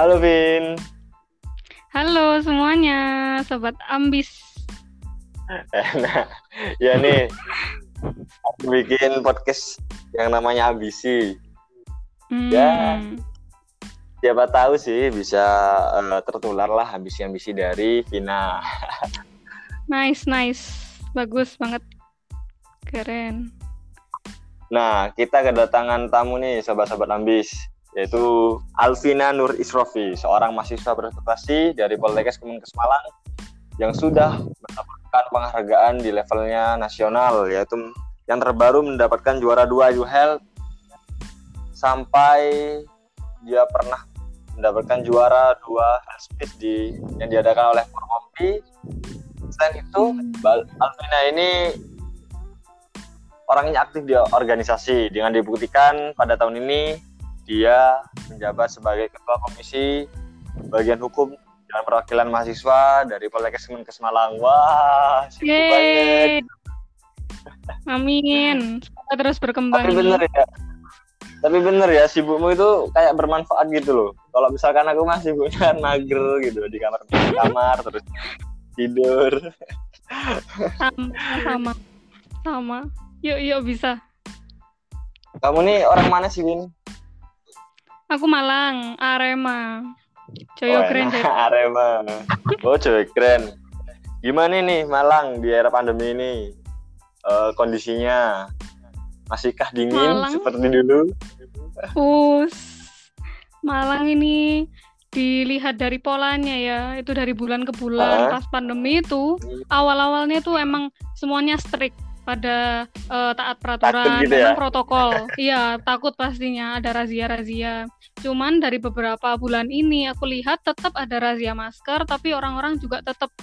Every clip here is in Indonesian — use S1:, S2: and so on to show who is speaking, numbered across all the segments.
S1: Halo Vin.
S2: Halo semuanya, sobat ambis.
S1: nah, ya nih, aku bikin podcast yang namanya ambisi.
S2: Hmm.
S1: Ya. Siapa tahu sih bisa uh, tertular lah ambisi-ambisi dari Vina.
S2: nice, nice, bagus banget, keren.
S1: Nah, kita kedatangan tamu nih, sobat-sobat ambis yaitu Alvina Nur Isrofi, seorang mahasiswa berprestasi dari Poltekkes Kemenkes Malang yang sudah mendapatkan penghargaan di levelnya nasional, yaitu yang terbaru mendapatkan juara dua UHEalth sampai dia pernah mendapatkan juara dua Health di yang diadakan oleh Forkopi. Selain itu, Alvina ini orangnya aktif di organisasi dengan dibuktikan pada tahun ini dia menjabat sebagai Ketua Komisi Bagian Hukum dan Perwakilan Mahasiswa dari Poltekkes Kemenkes Malang. Wah, sibuk banget.
S2: Amin. Semoga terus berkembang.
S1: Tapi bener ya. Tapi bener ya, sibukmu itu kayak bermanfaat gitu loh. Kalau misalkan aku masih punya mager gitu di kamar kamar terus tidur.
S2: Sama, sama. Sama. Yuk, yuk bisa.
S1: Kamu nih orang mana sih, Win?
S2: Aku Malang, Arema. Joyo
S1: oh,
S2: keren,
S1: Joyo. Arema. Oh, Joyo keren. Gimana nih Malang di era pandemi ini? Uh, kondisinya masihkah dingin Malang. seperti dulu?
S2: Us. Malang ini dilihat dari polanya ya, itu dari bulan ke bulan pas pandemi itu awal-awalnya tuh emang semuanya strict pada uh, taat peraturan gitu ya? protokol. iya, takut pastinya ada razia-razia. Cuman dari beberapa bulan ini aku lihat tetap ada razia masker, tapi orang-orang juga tetap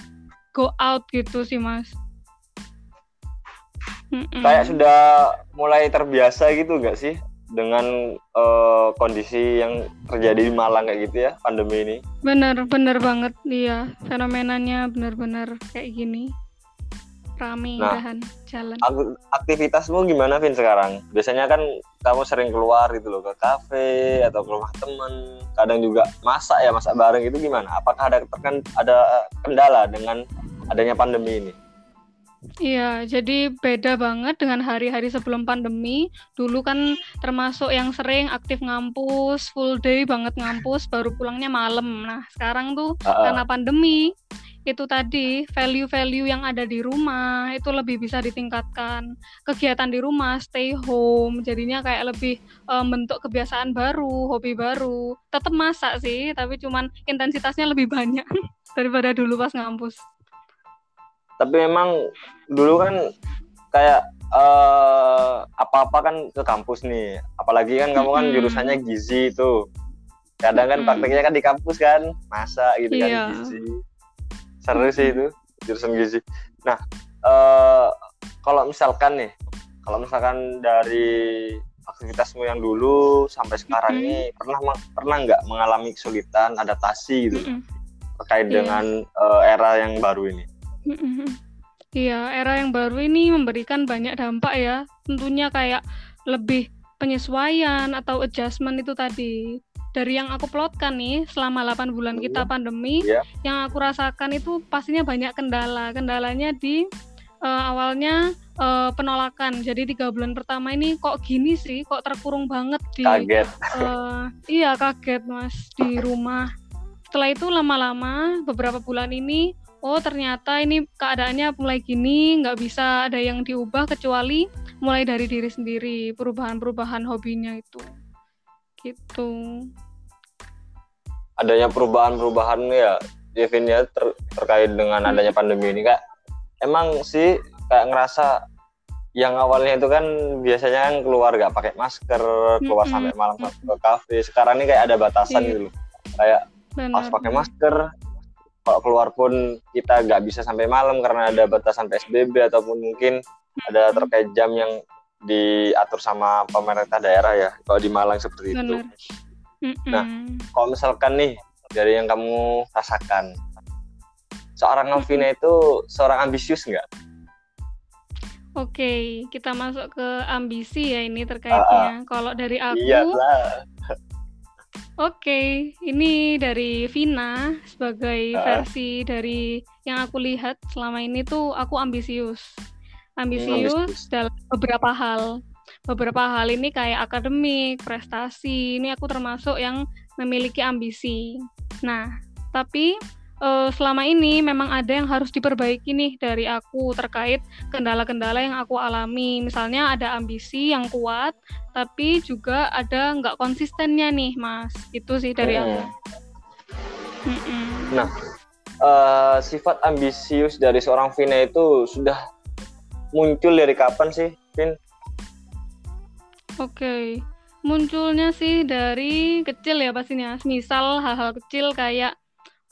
S2: go out gitu sih, Mas.
S1: Mm-mm. Kayak sudah mulai terbiasa gitu gak sih dengan uh, kondisi yang terjadi di Malang kayak gitu ya pandemi ini?
S2: Bener, bener banget, iya. Fenomenanya bener-bener kayak gini rame nah, jalan.
S1: Aktivitasmu gimana Vin sekarang? Biasanya kan kamu sering keluar gitu loh ke kafe atau ke rumah temen, kadang juga masak ya masak bareng itu gimana? Apakah ada terken, ada kendala dengan adanya pandemi ini?
S2: Iya, jadi beda banget dengan hari-hari sebelum pandemi. Dulu kan termasuk yang sering aktif ngampus, full day banget ngampus, baru pulangnya malam. Nah, sekarang tuh uh -uh. karena pandemi, itu tadi value-value yang ada di rumah itu lebih bisa ditingkatkan kegiatan di rumah stay home jadinya kayak lebih um, bentuk kebiasaan baru hobi baru tetap masak sih tapi cuman intensitasnya lebih banyak daripada dulu pas ngampus
S1: tapi memang dulu kan kayak uh, apa-apa kan ke kampus nih apalagi kan kamu kan jurusannya gizi itu kadang kan prakteknya kan di kampus kan masa gitu kan iya. gizi seru sih itu jurusan gizi nah uh, kalau misalkan nih kalau misalkan dari aktivitasmu yang dulu sampai sekarang mm -hmm. ini pernah pernah nggak mengalami kesulitan adaptasi gitu mm -hmm. terkait yeah. dengan uh, era yang baru ini.
S2: Iya, era yang baru ini memberikan banyak dampak ya. Tentunya kayak lebih penyesuaian atau adjustment itu tadi dari yang aku plotkan nih selama 8 bulan kita iya. pandemi yeah. yang aku rasakan itu pastinya banyak kendala kendalanya di uh, awalnya uh, penolakan jadi tiga bulan pertama ini kok gini sih kok terkurung banget di
S1: kaget
S2: uh, iya kaget mas di rumah setelah itu lama-lama beberapa bulan ini oh ternyata ini keadaannya mulai gini nggak bisa ada yang diubah kecuali mulai dari diri sendiri perubahan-perubahan hobinya itu gitu
S1: adanya perubahan-perubahan ya Devin ya ter, terkait dengan hmm. adanya pandemi ini kak emang sih kayak ngerasa yang awalnya itu kan biasanya kan keluar gak pakai masker keluar mm -hmm. sampai malam ke kafe sekarang ini kayak ada batasan yeah. gitu kayak harus pakai masker kalau keluar pun kita nggak bisa sampai malam karena ada batasan psbb ataupun mungkin ada terkait jam yang diatur sama pemerintah daerah ya kalau di Malang seperti Bener. itu Mm-mm. Nah, kalau misalkan nih dari yang kamu rasakan, seorang Alvina itu seorang ambisius nggak?
S2: Oke, kita masuk ke ambisi ya ini terkaitnya. Uh, Kalau dari aku,
S1: iyalah.
S2: Oke, ini dari Vina sebagai
S1: Ah.
S2: versi dari yang aku lihat selama ini tuh aku ambisius. Ambisius
S1: ambisius.
S2: dalam beberapa hal. Beberapa hal ini kayak akademik, prestasi. Ini aku termasuk yang memiliki ambisi. Nah, tapi eh, selama ini memang ada yang harus diperbaiki nih dari aku terkait kendala-kendala yang aku alami. Misalnya ada ambisi yang kuat, tapi juga ada nggak konsistennya nih, Mas. Itu sih dari
S1: Hmm.
S2: aku. Mm-mm.
S1: Eh, sifat ambisius dari seorang Vina itu sudah muncul dari kapan sih, Vin?
S2: Oke, munculnya sih dari kecil ya pastinya. Misal hal-hal kecil kayak,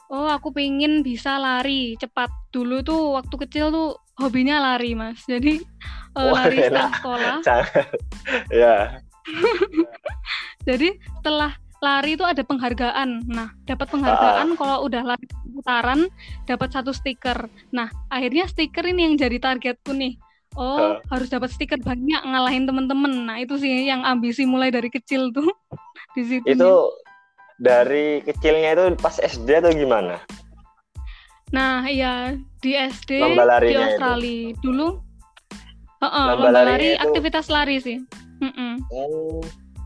S2: oh aku pingin bisa lari cepat. Dulu tuh waktu kecil tuh hobinya lari mas. Jadi eh,
S1: Wah,
S2: lari setelah sekolah.
S1: Ya.
S2: Jadi setelah lari itu ada penghargaan. Nah, dapat penghargaan kalau udah lari putaran dapat satu stiker. Nah, akhirnya stiker ini yang jadi targetku nih. Oh, harus dapat stiker banyak ngalahin temen-temen. Nah, itu sih yang ambisi mulai dari kecil tuh. Di situ.
S1: Itu dari kecilnya itu pas SD atau gimana?
S2: Nah, iya di SD
S1: Lomba
S2: di
S1: larinya itu.
S2: Australia dulu. Heeh,
S1: Lomba
S2: lomba
S1: larinya
S2: lari
S1: itu-
S2: aktivitas lari sih. Mm-mm,
S1: Oh,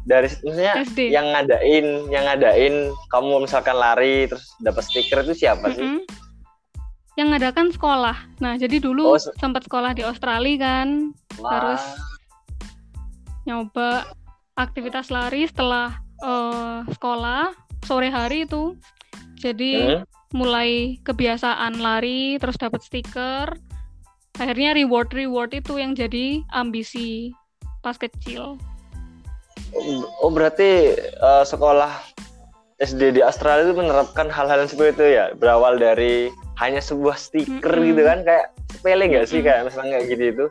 S1: dari maksudnya
S2: SD.
S1: yang ngadain, yang ngadain kamu misalkan lari terus dapat stiker itu siapa sih?
S2: Mm-mm. Yang ngadakan sekolah. Nah, jadi dulu
S1: Oh, se-
S2: sempat sekolah di Australia kan,
S1: Wah,
S2: terus nyoba aktivitas lari setelah eh, sekolah sore hari itu. Jadi
S1: hmm?
S2: mulai kebiasaan lari terus dapat stiker. Akhirnya reward-reward itu yang jadi ambisi pas kecil.
S1: Oh, oh, berarti eh, sekolah SD di Australia itu menerapkan hal-hal yang seperti itu ya, berawal dari hanya sebuah stiker
S2: Mm-mm.
S1: gitu kan, kayak sepele nggak sih
S2: Mm-mm.
S1: kayak misalnya kayak gitu itu,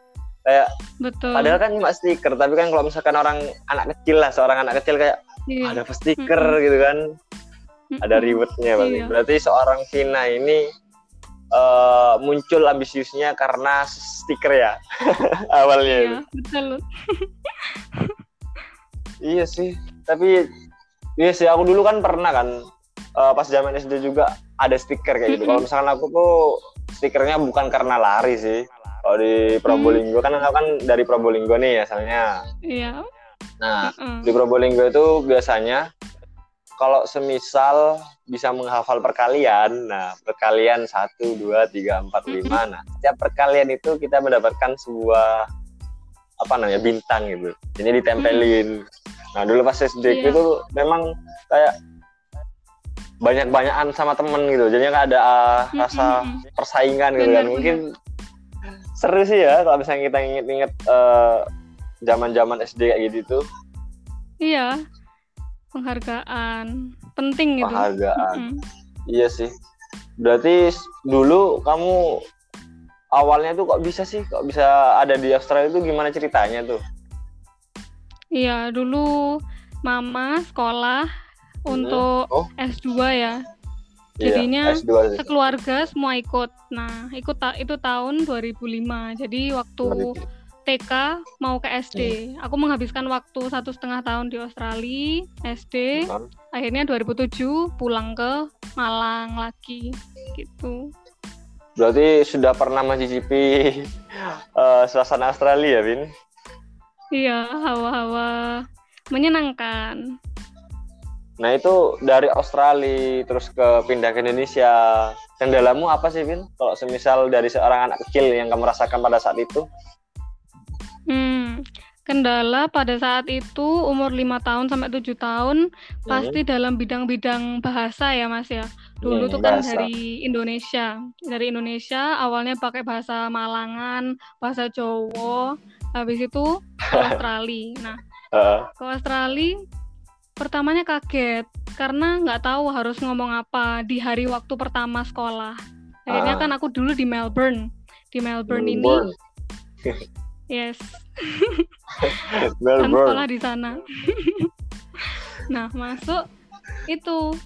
S1: kayak
S2: Betul.
S1: padahal kan cuma stiker, tapi kan kalau misalkan orang anak kecil lah, seorang anak kecil kayak
S2: Iya.
S1: ada stiker
S2: Mm-mm.
S1: gitu kan, ada rewardnya berarti.
S2: Iya.
S1: Berarti seorang Vina ini eh, muncul ambisiusnya karena stiker ya awalnya. itu.
S2: Iya, betul.
S1: Iya sih, tapi iya sih aku dulu kan pernah kan eh, pas zaman SD juga ada stiker kayak gitu.
S2: Mm-mm.
S1: Kalau misalkan aku tuh stikernya bukan karena lari sih. Kalau di Probolinggo kan aku kan dari Probolinggo nih asalnya.
S2: Iya.
S1: Nah,
S2: heeh.
S1: di Probolinggo itu biasanya kalau semisal bisa menghafal perkalian, nah perkalian satu, dua, tiga, empat, lima, nah setiap perkalian itu kita mendapatkan sebuah apa namanya bintang gitu, ini ditempelin. Nah dulu pas SD
S2: Iya.
S1: itu memang kayak banyak-banyakan sama temen gitu, jadinya nggak ada ah, rasa persaingan gitu kan. Mungkin seru sih ya kalau misalnya kita inget-inget eh, zaman-zaman SD kayak gitu tuh
S2: Iya. Penghargaan penting gitu.
S1: penghargaan.
S2: Mm-mm.
S1: Iya sih. Berarti dulu kamu awalnya tuh kok bisa sih, kok bisa ada di Australia itu gimana ceritanya tuh?
S2: Iya, dulu mama sekolah untuk
S1: Oh.
S2: S2 ya.
S1: Iya,
S2: Jadinya
S1: S2 sih.
S2: Sekeluarga semua ikut. Nah, ikut ta- itu tahun 2005. Jadi waktu TK mau ke SD. Aku menghabiskan waktu satu setengah tahun di Australia, SD.
S1: Hmm.
S2: Akhirnya 2007 pulang ke Malang lagi, gitu.
S1: Berarti sudah pernah mencicipi eh, suasana Australia, Vin?
S2: Iya, hawa-hawa menyenangkan.
S1: Nah itu dari Australia terus ke pindah ke Indonesia. Kendalamu apa sih, Vin? Kalau semisal dari seorang anak kecil yang kamu rasakan pada saat itu?
S2: Hmm, kendala pada saat itu umur lima tahun sampai tujuh tahun pasti dalam bidang-bidang bahasa ya Mas ya. Dulu
S1: Hmm,
S2: tuh kan
S1: bahasa.
S2: dari Indonesia. Dari Indonesia awalnya pakai bahasa Malangan, bahasa Jawa, habis itu ke Australia. Nah,
S1: Eh,
S2: ke Australia pertamanya kaget karena nggak tahu harus ngomong apa di hari waktu pertama sekolah. Akhirnya
S1: Ah.
S2: kan aku dulu di Melbourne. Di Melbourne,
S1: Melbourne.
S2: ini yes, kan
S1: Melbourne.
S2: sekolah di sana. nah, masuk itu.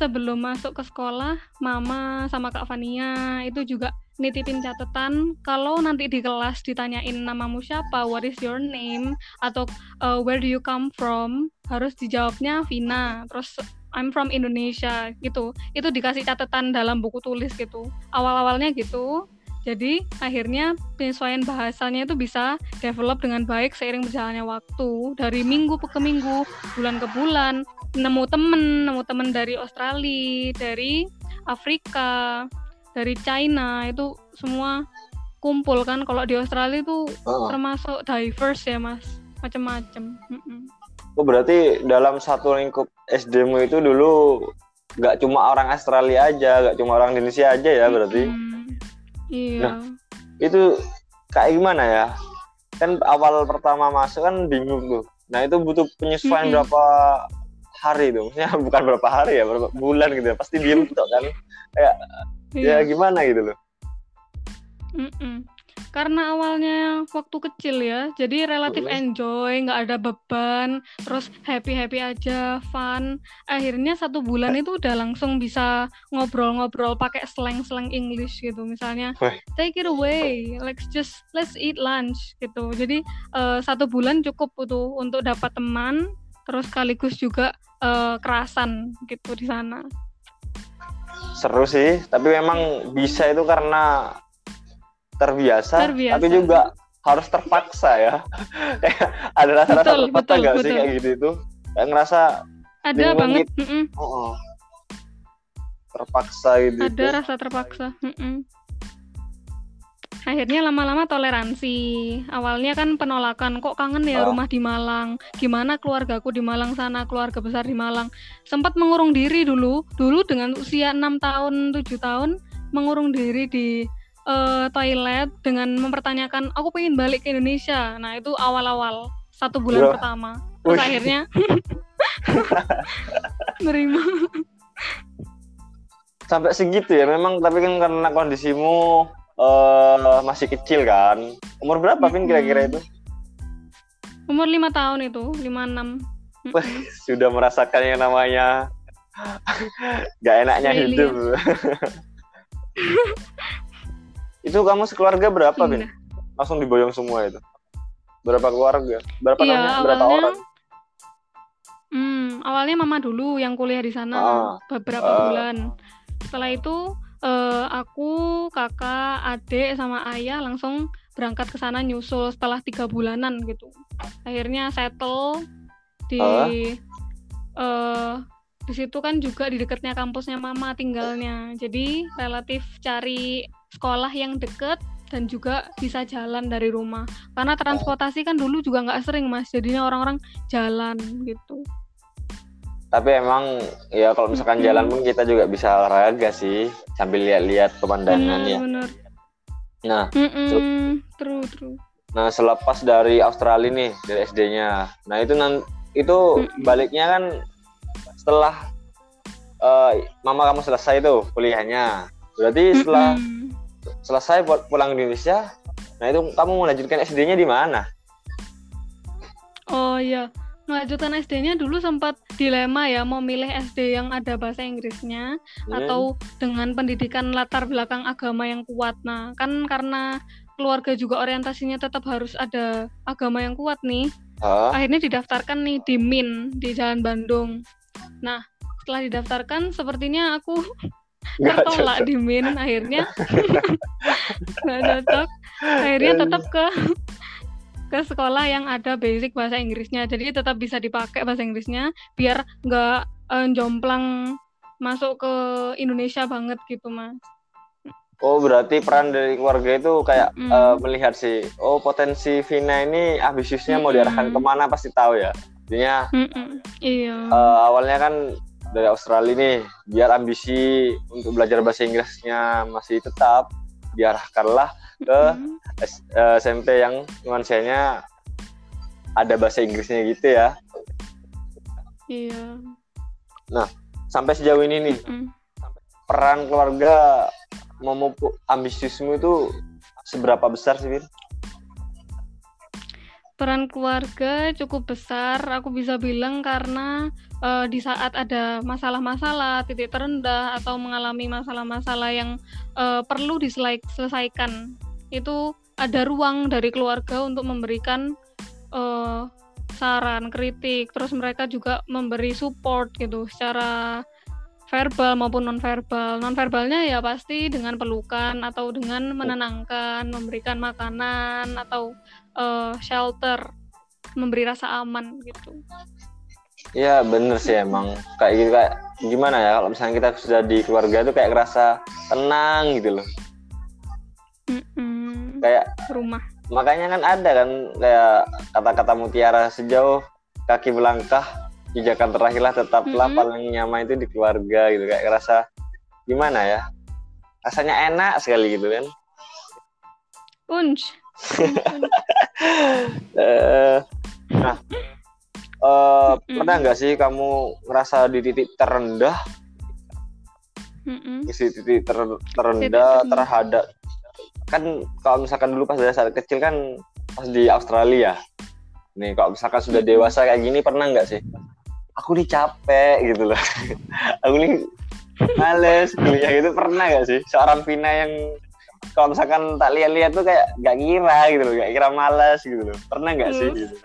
S2: Sebelum masuk ke sekolah, mama sama Kak Fania itu juga nitipin catatan. Kalau nanti di kelas ditanyain namamu siapa, what is your name, atau uh, where do you come from, harus dijawabnya Vina. Terus I'm from Indonesia gitu. Itu dikasih catatan dalam buku tulis gitu. Awal-awalnya gitu jadi akhirnya penyesuaian bahasanya itu bisa develop dengan baik seiring berjalannya waktu dari minggu ke minggu bulan ke bulan nemu temen nemu temen dari Australia dari Afrika dari China itu semua kumpul kan. Kalau di Australia itu uh. termasuk diverse ya mas. Macam-macam
S1: oh berarti dalam satu lingkup SD-mu itu dulu nggak cuma orang Australia aja nggak cuma orang Indonesia aja ya berarti? Hmm
S2: Iya.
S1: Nah, itu kayak gimana ya? Kan awal pertama masuk kan bingung tuh. Nah, itu butuh penyesuaian mm -hmm. berapa hari tuh? Maksudnya bukan berapa hari ya, berapa bulan gitu ya. Pasti diem tuh kan. Kayak iya. ya gimana gitu loh.
S2: Mm -mm karena awalnya waktu kecil ya jadi relatif enjoy nggak ada beban terus happy happy aja fun. Akhirnya satu bulan itu udah langsung bisa ngobrol-ngobrol pakai slang-slang English gitu. Misalnya take it away let's just let's eat lunch gitu. Jadi uh, satu bulan cukup tuh untuk dapat teman terus sekaligus juga uh, kerasan gitu di sana.
S1: Seru sih tapi memang bisa itu karena terbiasa, terbiasa. tapi juga harus terpaksa ya ada rasa-rasa terpaksa nggak sih kayak gitu itu kayak ngerasa
S2: ada banget gitu. mm -mm.
S1: Oh, oh. terpaksa gitu
S2: ada itu. rasa terpaksa mm -mm. akhirnya lama-lama toleransi awalnya kan penolakan kok kangen ya oh. rumah di Malang gimana keluargaku di Malang sana keluarga besar di Malang sempat mengurung diri dulu dulu dengan usia enam tahun tujuh tahun mengurung diri di uh, toilet dengan mempertanyakan aku pengen balik ke Indonesia. Nah itu awal-awal satu bulan pertama. Terus akhirnya nerima.
S1: Sampai segitu ya memang tapi kan karena kondisimu uh, masih kecil kan. Umur berapa Vin kira-kira itu?
S2: Umur lima tahun itu, lima enam.
S1: Sudah merasakan yang namanya gak enaknya hidup. Itu kamu sekeluarga berapa, Bin? Iya. Langsung diboyong semua itu. Berapa keluarga? Berapa iya, namanya? Berapa awalnya, orang?
S2: Hmm, awalnya mama dulu yang kuliah di sana ah, beberapa uh, bulan. Setelah itu uh, aku, kakak, adik sama ayah langsung berangkat ke sana nyusul setelah tiga bulanan gitu. Akhirnya settle di uh, uh, di situ kan juga di dekatnya kampusnya mama tinggalnya. Jadi relatif cari sekolah yang deket dan juga bisa jalan dari rumah. Karena transportasi kan dulu juga nggak sering mas. Jadinya orang-orang jalan gitu.
S1: Tapi emang ya kalau misalkan hmm. jalan pun kita juga bisa olahraga sih sambil lihat-lihat pemandangan ya. bener. nah
S2: mm true true.
S1: nah selepas dari Australia nih dari SD-nya nah itu nanti itu mm baliknya kan setelah uh, mama kamu selesai tuh kuliahnya. Berarti setelah mm selesai buat pulang ke Indonesia nah itu kamu melanjutkan SD-nya di mana?
S2: Oh iya. Melanjutkan SD-nya dulu sempat dilema ya mau milih SD yang ada bahasa Inggrisnya hmm. atau dengan pendidikan latar belakang agama yang kuat. Nah kan karena keluarga juga orientasinya tetap harus ada agama yang kuat nih. Huh? akhirnya didaftarkan nih di MIN di Jalan Bandung nah setelah didaftarkan sepertinya aku tertolak di min akhirnya. Nggak cocok. Akhirnya tetap ke ke sekolah yang ada basic bahasa Inggrisnya. Jadi tetap bisa dipakai bahasa Inggrisnya biar nggak uh, jomplang masuk ke Indonesia banget gitu mas.
S1: Oh berarti peran dari keluarga itu kayak mm. uh, melihat sih oh potensi Vina ini ambisiusnya mm. mau diarahkan ke mana pasti tahu ya Mm -mm.
S2: iya.
S1: Uh, awalnya kan dari Australia nih biar ambisi untuk belajar bahasa Inggrisnya masih tetap diarahkanlah ke mm-hmm. SMP yang nuansanya ada bahasa Inggrisnya gitu ya.
S2: Iya.
S1: Nah, sampai sejauh ini nih mm-hmm. peran keluarga memupuk ambisiusmu itu seberapa besar sih, Bir?
S2: Peran keluarga cukup besar aku bisa bilang karena uh, di saat ada masalah-masalah titik terendah atau mengalami masalah-masalah yang uh, perlu diselesaikan itu ada ruang dari keluarga untuk memberikan uh, saran, kritik, terus mereka juga memberi support gitu secara verbal maupun nonverbal. Nonverbalnya ya pasti dengan pelukan atau dengan menenangkan, memberikan makanan atau uh, shelter, memberi rasa aman gitu.
S1: Iya bener sih emang kayak gitu kayak gimana ya kalau misalnya kita sudah di keluarga tuh kayak ngerasa tenang gitu loh.
S2: Mm-mm.
S1: Kayak
S2: rumah.
S1: Makanya kan ada kan kayak kata-kata mutiara sejauh kaki melangkah pijakan terakhirlah tetaplah mm-hmm. paling nyaman itu di keluarga gitu kayak ngerasa gimana ya rasanya enak sekali gitu kan.
S2: Unj.
S1: uh, nah uh, mm. pernah nggak sih kamu ngerasa di titik terendah?
S2: Mm
S1: di titik ter terendah titik terhadap kan kalau misalkan dulu pas dari saat kecil kan pas di Australia. Nih kalau misalkan sudah dewasa kayak gini pernah nggak sih? Aku nih capek gitu loh. Aku nih males kuliah gitu pernah nggak sih? Seorang Vina yang kalau misalkan tak lihat-lihat tuh kayak gak kira gitu loh gak kira malas gitu loh. Pernah nggak sih? Gitu.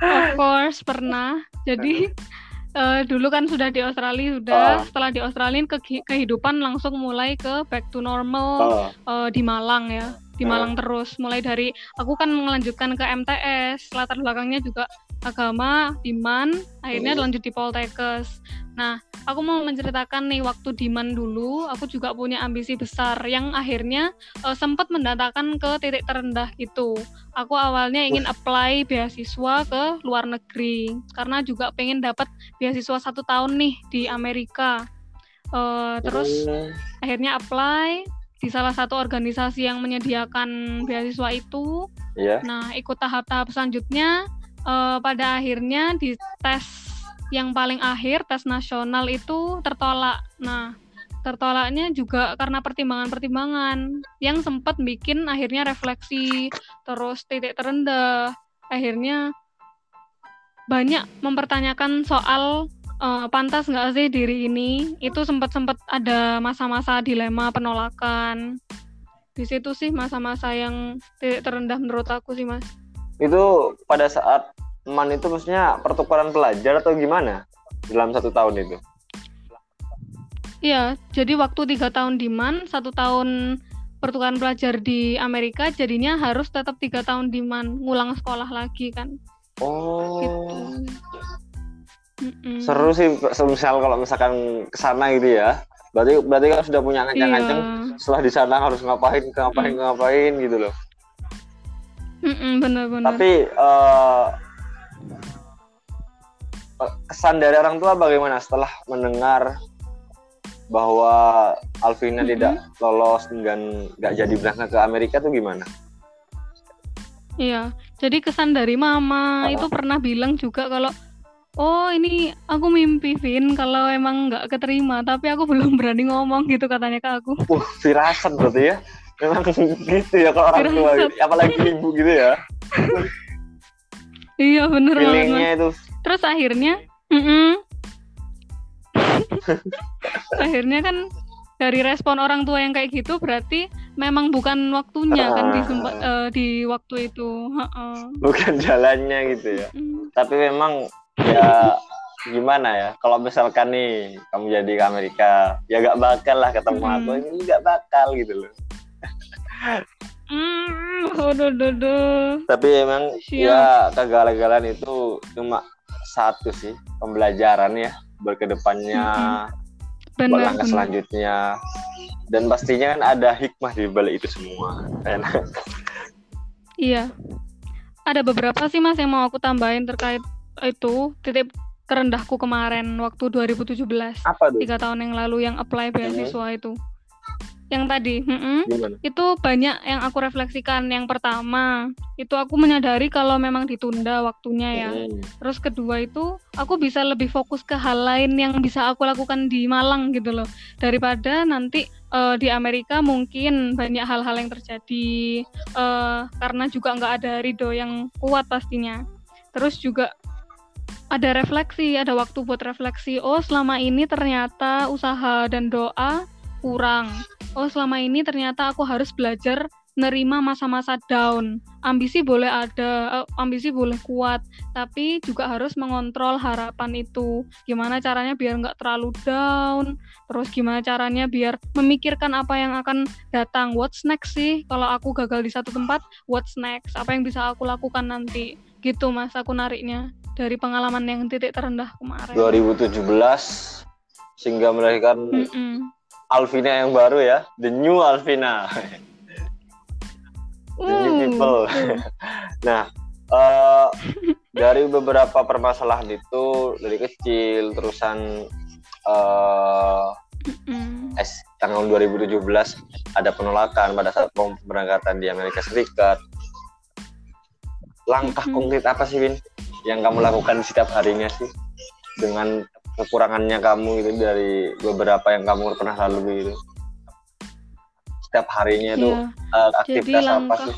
S2: Of course pernah. Jadi uh, dulu kan sudah di Australia sudah uh. setelah di Australia ke kehidupan langsung mulai ke back to normal uh. Uh, di Malang ya di Malang terus. Mulai dari aku kan melanjutkan ke MTS latar belakangnya juga agama Diman akhirnya uh. lanjut di Poltekkes nah aku mau menceritakan nih waktu Diman dulu aku juga punya ambisi besar yang akhirnya uh, sempat mendatangkan ke titik terendah itu aku awalnya ingin apply beasiswa ke luar negeri karena juga pengen dapat beasiswa satu tahun nih di Amerika uh, terus hmm. akhirnya apply di salah satu organisasi yang menyediakan beasiswa itu
S1: yeah.
S2: nah ikut tahap-tahap selanjutnya uh, pada akhirnya di tes yang paling akhir tes nasional itu tertolak. Nah, tertolaknya juga karena pertimbangan-pertimbangan yang sempat bikin akhirnya refleksi terus titik terendah. Akhirnya banyak mempertanyakan soal uh, pantas nggak sih diri ini. Itu sempat-sempat ada masa-masa dilema penolakan. Di situ sih masa-masa yang titik terendah menurut aku sih, Mas.
S1: Itu pada saat MAN itu maksudnya pertukaran pelajar atau gimana dalam satu tahun itu?
S2: Iya, jadi waktu tiga tahun di MAN, satu tahun pertukaran pelajar di Amerika, jadinya harus tetap tiga tahun di MAN, ngulang sekolah lagi kan.
S1: Oh. Gitu. Seru sih, misal kalau misalkan ke sana gitu ya. Berarti berarti kan sudah punya ngancang-ngancang iya. setelah di sana harus ngapain, ngapain, mm. ngapain gitu loh.
S2: Mm -mm, bener-bener.
S1: Tapi uh, kesan dari orang tua bagaimana setelah mendengar bahwa Alvina mm -hmm. tidak lolos dan nggak jadi berangkat ke Amerika tuh gimana?
S2: Iya, jadi kesan dari mama oh. itu pernah bilang juga kalau oh ini aku mimpi Vin kalau emang nggak keterima tapi aku belum berani ngomong gitu katanya ke aku.
S1: Uh, firasat berarti ya. Memang gitu ya kalau orang tua, apalagi ibu gitu ya.
S2: iya bener
S1: Feelingnya itu.
S2: Terus akhirnya mm -mm. akhirnya kan dari respon orang tua yang kayak gitu berarti memang bukan waktunya kan di uh, di waktu itu. Uh -uh.
S1: bukan jalannya gitu ya. Mm. tapi memang ya gimana ya kalau misalkan nih kamu jadi ke Amerika ya gak bakal lah ketemu aku ini gak bakal gitu loh
S2: Mm, aduh, aduh,
S1: Tapi emang Siap. ya kegagalan itu cuma satu sih pembelajaran ya berkedepannya mm-hmm. Langkah selanjutnya dan pastinya kan ada hikmah di balik itu semua
S2: iya ada beberapa sih mas yang mau aku tambahin terkait itu titik terendahku kemarin waktu 2017
S1: apa tuh?
S2: tiga tahun yang lalu yang apply beasiswa hmm. itu yang tadi mm itu banyak yang aku refleksikan. Yang pertama itu aku menyadari kalau memang ditunda waktunya ya. Mm. terus kedua itu aku bisa lebih fokus ke hal lain yang bisa aku lakukan di Malang gitu loh. Daripada nanti uh, di Amerika mungkin banyak hal-hal yang terjadi uh, karena juga nggak ada ridho yang kuat pastinya. Terus juga ada refleksi, ada waktu buat refleksi. Oh, selama ini ternyata usaha dan doa kurang oh selama ini ternyata aku harus belajar nerima masa-masa down. Ambisi boleh ada, uh, ambisi boleh kuat, tapi juga harus mengontrol harapan itu. Gimana caranya biar nggak terlalu down, terus gimana caranya biar memikirkan apa yang akan datang. What's next sih? Kalau aku gagal di satu tempat, what's next? Apa yang bisa aku lakukan nanti? Gitu mas, aku nariknya dari pengalaman yang titik terendah kemarin.
S1: 2017 sehingga melahirkan mm -mm. Alvina yang baru ya, the new Alvina. the new people. nah, uh, dari beberapa permasalahan itu dari kecil terusan uh, mm. S tahun 2017 ada penolakan pada saat pemberangkatan di Amerika Serikat. Langkah mm. konkret apa sih, Win, yang kamu lakukan setiap harinya sih dengan kekurangannya kamu gitu dari beberapa yang kamu pernah lalui gitu setiap harinya itu yeah. uh, aktivitas Jadi, apa sih?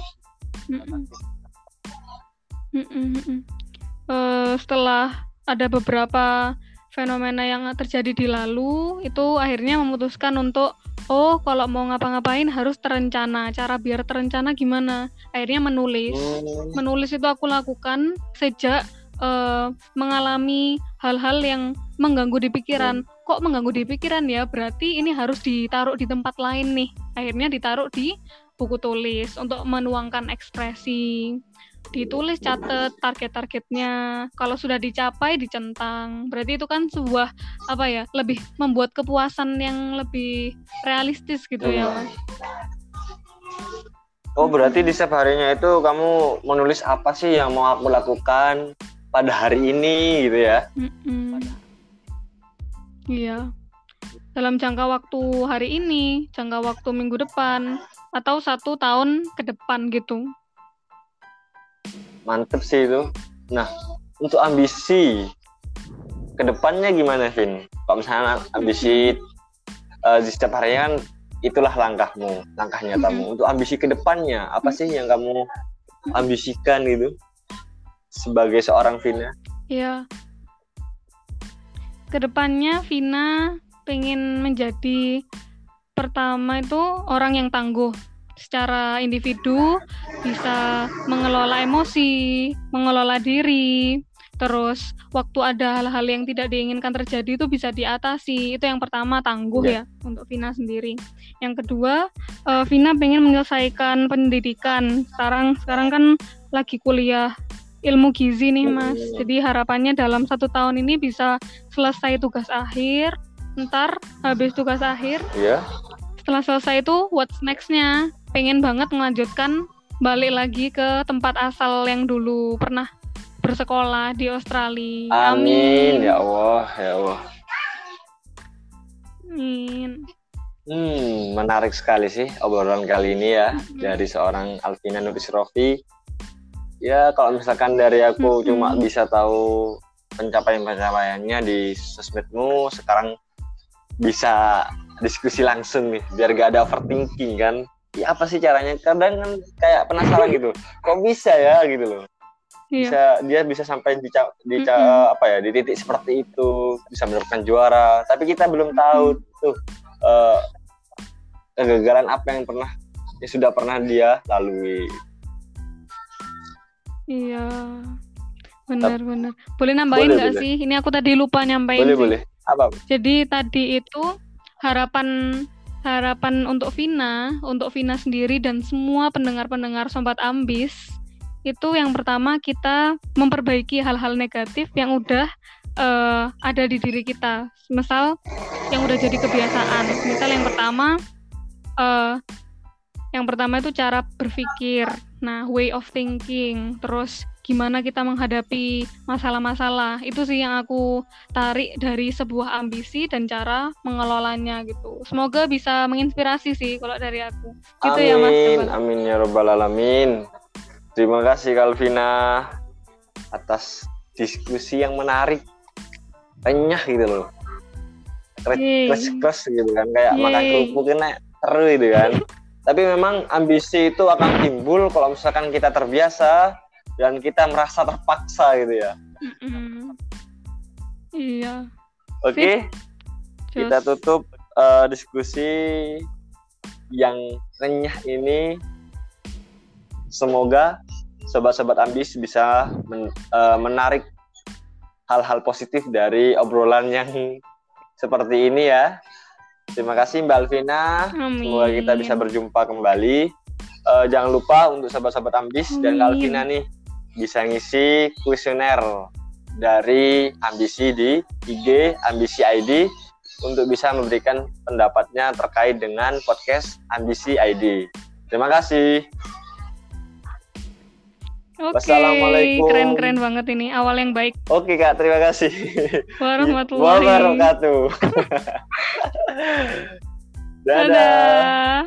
S2: Uh, setelah ada beberapa fenomena yang terjadi di lalu itu akhirnya memutuskan untuk oh kalau mau ngapa-ngapain harus terencana. Cara biar terencana gimana? Akhirnya menulis. Hmm. menulis itu aku lakukan sejak uh, mengalami hal-hal yang mengganggu di pikiran. Kok mengganggu di pikiran ya? Berarti ini harus ditaruh di tempat lain nih. Akhirnya ditaruh di buku tulis untuk menuangkan ekspresi. Ditulis, catat target-targetnya. Kalau sudah dicapai, dicentang. Berarti itu kan sebuah apa ya? Lebih membuat kepuasan yang lebih realistis gitu ya, Mas.
S1: Oh, berarti di setiap harinya itu kamu menulis apa sih yang mau aku lakukan pada hari ini gitu ya? Mm -mm
S2: Iya. Dalam jangka waktu hari ini, jangka waktu minggu depan, atau satu tahun ke depan gitu.
S1: Mantep sih itu. Nah, untuk ambisi ke depannya gimana, Vin? Kalau misalnya ambisi uh, di setiap hari kan itulah langkahmu, langkah nyatamu. Untuk ambisi ke depannya, apa sih yang kamu ambisikan gitu sebagai seorang Vina?
S2: Iya, ke depannya Vina pengen menjadi pertama itu orang yang tangguh secara individu bisa mengelola emosi, mengelola diri, terus waktu ada hal-hal yang tidak diinginkan terjadi itu bisa diatasi. Itu yang pertama tangguh yeah. ya untuk Vina sendiri. Yang kedua, uh, Vina pengen menyelesaikan pendidikan. Sekarang sekarang kan lagi kuliah ilmu gizi nih mas. Jadi harapannya dalam satu tahun ini bisa selesai tugas akhir. Ntar habis tugas akhir, yeah. setelah selesai itu what's nextnya? Pengen banget melanjutkan balik lagi ke tempat asal yang dulu pernah bersekolah di Australia.
S1: Amin, Amin. ya Allah, ya Allah.
S2: Amin.
S1: Hmm, menarik sekali sih obrolan kali ini ya hmm. dari seorang Alvina Nurisrofi ya kalau misalkan dari aku hmm. cuma bisa tahu pencapaian-pencapaiannya di sosmedmu sekarang bisa diskusi langsung nih biar gak ada overthinking kan? Ya apa sih caranya? Kadang kan kayak penasaran gitu. Kok bisa ya gitu loh. Iya. bisa dia bisa sampai di, di mm -hmm. apa ya di titik seperti itu bisa mendapatkan juara. Tapi kita belum tahu tuh uh, kegagalan apa yang pernah yang sudah pernah dia lalui
S2: Iya. Benar, benar. Boleh nambahin nggak sih? Ini aku tadi lupa nyampain.
S1: Boleh,
S2: sih.
S1: boleh. Apa?
S2: Jadi tadi itu harapan harapan untuk Vina, untuk Vina sendiri dan semua pendengar-pendengar Sobat Ambis itu yang pertama kita memperbaiki hal-hal negatif yang udah uh, ada di diri kita. Misal yang udah jadi kebiasaan. Misal yang pertama uh, yang pertama itu cara berpikir. Nah, way of thinking. Terus gimana kita menghadapi masalah-masalah. Itu sih yang aku tarik dari sebuah ambisi dan cara mengelolanya gitu. Semoga bisa menginspirasi sih kalau dari aku. Gitu
S1: amin, ya Mas. Amin, amin ya robbal alamin. Terima kasih Kalvina atas diskusi yang menarik. Renyah gitu loh. Kres-kres gitu kan kayak makan kerupuk kena seru gitu kan. Tapi memang ambisi itu akan timbul kalau misalkan kita terbiasa dan kita merasa terpaksa gitu ya.
S2: Mm-mm. Iya.
S1: Oke. Okay. Kita tutup uh, diskusi yang renyah ini semoga sobat-sobat ambis bisa men, uh, menarik hal-hal positif dari obrolan yang seperti ini ya. Terima kasih Mbak Alvina. Amin. Semoga kita bisa berjumpa kembali. Uh, jangan lupa untuk sahabat-sahabat ambis Amin. dan Mbak Alvina nih bisa ngisi kuesioner dari ambisi di IG ambisi ID untuk bisa memberikan pendapatnya terkait dengan podcast ambisi ID. Terima kasih.
S2: Oke, Wassalamualaikum. Keren-keren banget ini. Awal yang baik.
S1: Oke, Kak. Terima kasih.
S2: Warahmatullahi
S1: wabarakatuh. Dadah. Dadah.